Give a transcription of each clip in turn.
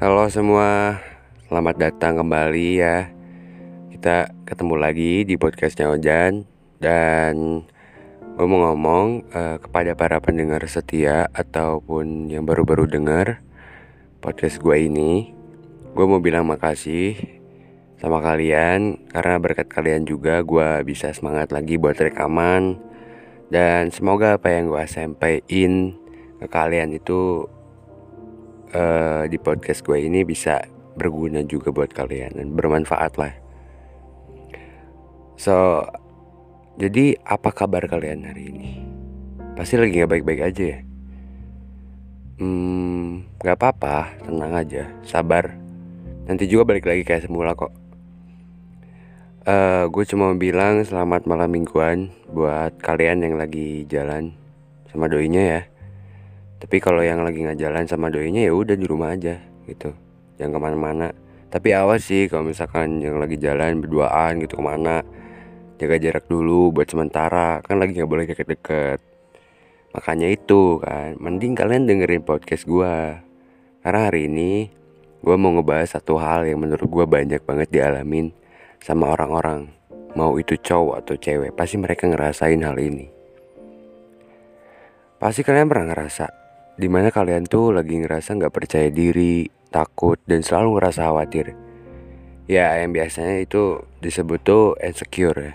Halo semua, selamat datang kembali ya. Kita ketemu lagi di podcastnya Ojan dan gue mau ngomong uh, kepada para pendengar setia ataupun yang baru-baru dengar podcast gue ini. Gue mau bilang makasih sama kalian karena berkat kalian juga gue bisa semangat lagi buat rekaman dan semoga apa yang gue sampaikan ke kalian itu uh, di podcast gue ini bisa berguna juga buat kalian dan bermanfaat lah. So, jadi apa kabar kalian hari ini? Pasti lagi nggak baik-baik aja ya. Hmm, nggak apa-apa, tenang aja, sabar. Nanti juga balik lagi kayak semula kok. Uh, gue cuma bilang selamat malam mingguan buat kalian yang lagi jalan sama doinya ya tapi kalau yang lagi nggak jalan sama doinya ya udah di rumah aja gitu. Jangan ke mana-mana. Tapi awas sih kalau misalkan yang lagi jalan berduaan gitu ke mana jaga jarak dulu buat sementara. Kan lagi nggak boleh deket-deket. Makanya itu kan mending kalian dengerin podcast gue karena hari ini gue mau ngebahas satu hal yang menurut gue banyak banget dialamin sama orang-orang. Mau itu cowok atau cewek pasti mereka ngerasain hal ini. Pasti kalian pernah ngerasa Di mana kalian tuh lagi ngerasa nggak percaya diri, takut, dan selalu ngerasa khawatir. Ya, yang biasanya itu disebut tuh insecure ya.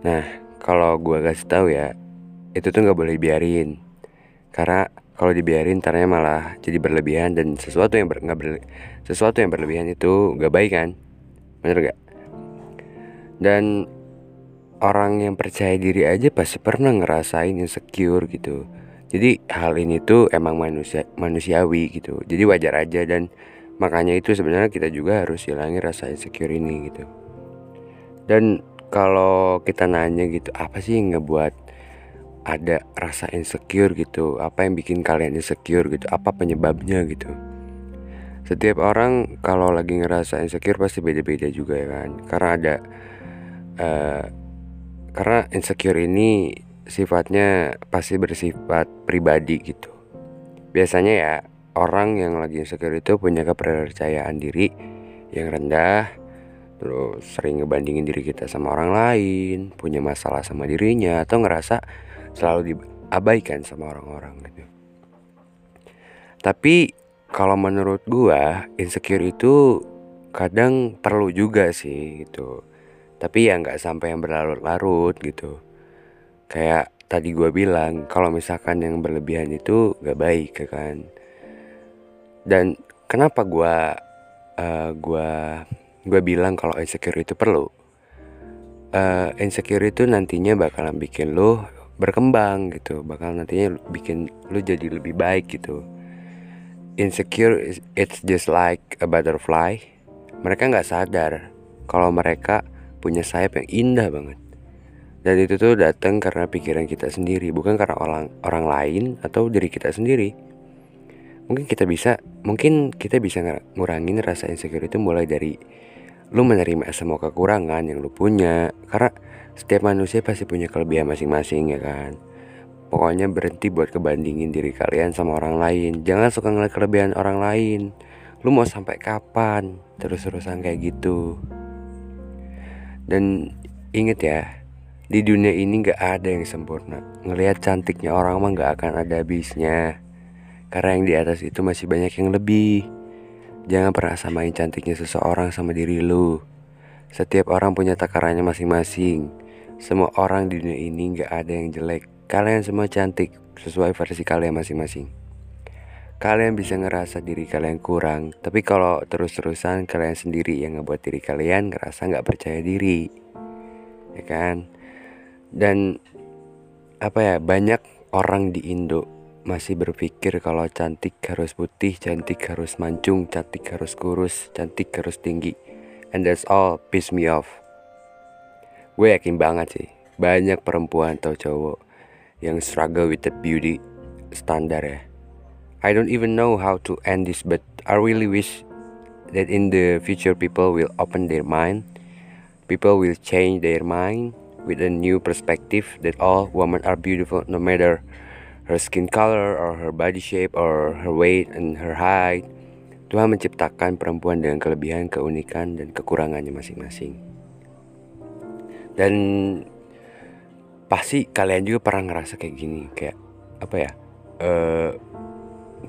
Nah, kalau gue kasih tahu ya, itu tuh nggak boleh biarin. Karena kalau dibiarin taranya malah jadi berlebihan dan sesuatu yang ber, gak ber, sesuatu yang berlebihan itu nggak baik kan? Bener gak? Dan orang yang percaya diri aja pasti pernah ngerasain insecure gitu jadi hal ini tuh emang manusia manusiawi gitu. Jadi wajar aja dan makanya itu sebenarnya kita juga harus hilangi rasa insecure ini gitu. Dan kalau kita nanya gitu apa sih yang ngebuat ada rasa insecure gitu? Apa yang bikin kalian insecure gitu? Apa penyebabnya gitu? Setiap orang kalau lagi ngerasa insecure pasti beda-beda juga ya kan. Karena ada uh, karena insecure ini sifatnya pasti bersifat pribadi gitu. Biasanya ya orang yang lagi insecure itu punya kepercayaan diri yang rendah, terus sering ngebandingin diri kita sama orang lain, punya masalah sama dirinya atau ngerasa selalu diabaikan sama orang-orang gitu. Tapi kalau menurut gua insecure itu kadang perlu juga sih gitu. Tapi ya nggak sampai yang berlarut-larut gitu kayak tadi gue bilang kalau misalkan yang berlebihan itu gak baik ya kan. Dan kenapa gue uh, gua gue bilang kalau insecure itu perlu? Uh, insecure itu nantinya bakalan bikin lo berkembang gitu bakal nantinya bikin lo jadi lebih baik gitu. Insecure it's just like a butterfly. Mereka nggak sadar kalau mereka punya sayap yang indah banget dan itu tuh datang karena pikiran kita sendiri, bukan karena orang orang lain atau diri kita sendiri. Mungkin kita bisa, mungkin kita bisa ngurangin rasa insecure itu mulai dari lu menerima semua kekurangan yang lu punya. Karena setiap manusia pasti punya kelebihan masing-masing ya kan. Pokoknya berhenti buat kebandingin diri kalian sama orang lain. Jangan suka ngeliat kelebihan orang lain. Lu mau sampai kapan terus-terusan kayak gitu? Dan inget ya, di dunia ini gak ada yang sempurna. Ngelihat cantiknya orang mah gak akan ada habisnya. Karena yang di atas itu masih banyak yang lebih. Jangan pernah samain cantiknya seseorang sama diri lu. Setiap orang punya takarannya masing-masing. Semua orang di dunia ini gak ada yang jelek. Kalian semua cantik sesuai versi kalian masing-masing. Kalian bisa ngerasa diri kalian kurang Tapi kalau terus-terusan kalian sendiri yang ngebuat diri kalian ngerasa gak percaya diri. Ya kan? Dan apa ya banyak orang di Indo masih berpikir kalau cantik harus putih, cantik harus mancung, cantik harus kurus, cantik harus tinggi. And that's all piss me off. Gue yakin banget sih, banyak perempuan atau cowok yang struggle with the beauty standar ya. I don't even know how to end this, but I really wish that in the future people will open their mind, people will change their mind, with a new perspective that all women are beautiful no matter her skin color or her body shape or her weight and her height. Tuhan menciptakan perempuan dengan kelebihan, keunikan, dan kekurangannya masing-masing. Dan pasti kalian juga pernah ngerasa kayak gini, kayak apa ya? Eh, uh,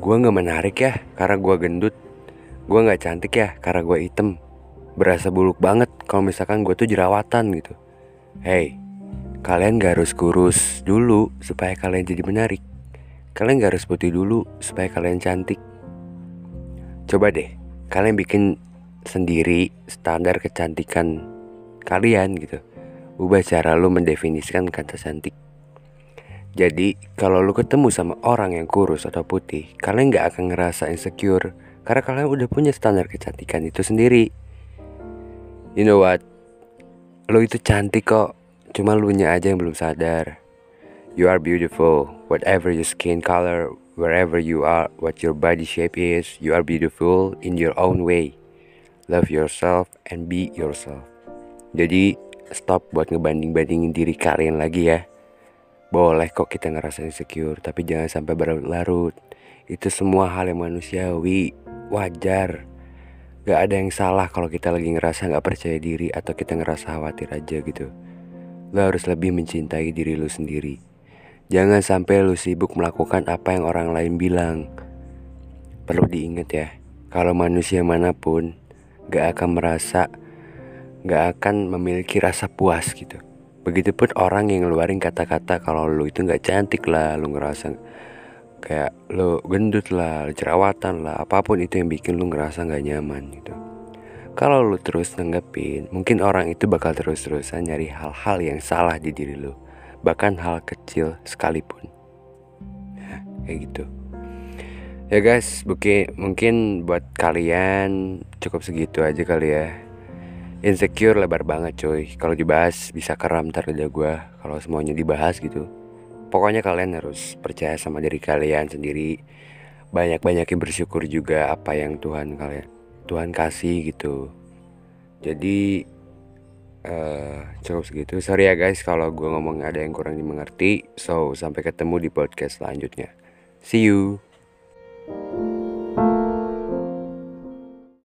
gue nggak menarik ya karena gue gendut. Gue nggak cantik ya karena gue hitam. Berasa buluk banget kalau misalkan gue tuh jerawatan gitu. Hey, kalian gak harus kurus dulu supaya kalian jadi menarik. Kalian gak harus putih dulu supaya kalian cantik. Coba deh, kalian bikin sendiri standar kecantikan kalian gitu. Ubah cara lu mendefinisikan kata cantik. Jadi, kalau lu ketemu sama orang yang kurus atau putih, kalian gak akan ngerasa insecure karena kalian udah punya standar kecantikan itu sendiri. You know what? Lu itu cantik kok, cuma lu nya aja yang belum sadar. You are beautiful, whatever your skin color, Wherever you are, what your body shape is, you are beautiful in your own way. Love yourself and be yourself. Jadi stop buat ngebanding-bandingin diri kalian lagi ya. Boleh kok kita ngerasa insecure, tapi jangan sampai berlarut-larut. Itu semua hal yang manusiawi, wajar. Gak ada yang salah kalau kita lagi ngerasa gak percaya diri atau kita ngerasa khawatir aja gitu. Lo harus lebih mencintai diri lo sendiri. Jangan sampai lu sibuk melakukan apa yang orang lain bilang. Perlu diingat ya, kalau manusia mana pun gak akan merasa, gak akan memiliki rasa puas gitu. Begitupun orang yang ngeluarin kata-kata kalau lu itu gak cantik lah, lu ngerasa kayak lu gendut lah, jerawatan lah, apa pun itu yang bikin lu ngerasa gak nyaman gitu. Kalau lu terus nanggepin, mungkin orang itu bakal terus-terusan nyari hal-hal yang salah di diri lu bahkan hal kecil sekalipun. Kayak gitu. Ya guys mungkin mungkin buat kalian cukup segitu aja kali ya. Insecure lebar banget coy kalau dibahas bisa keram ntar aja gue kalau semuanya dibahas gitu pokoknya kalian harus percaya sama diri kalian sendiri banyak-banyakin bersyukur juga apa yang Tuhan kalian Tuhan kasih gitu jadi uh, cukup segitu. Sorry ya guys kalau gue ngomong ada yang kurang dimengerti. So sampai ketemu di podcast selanjutnya. See you.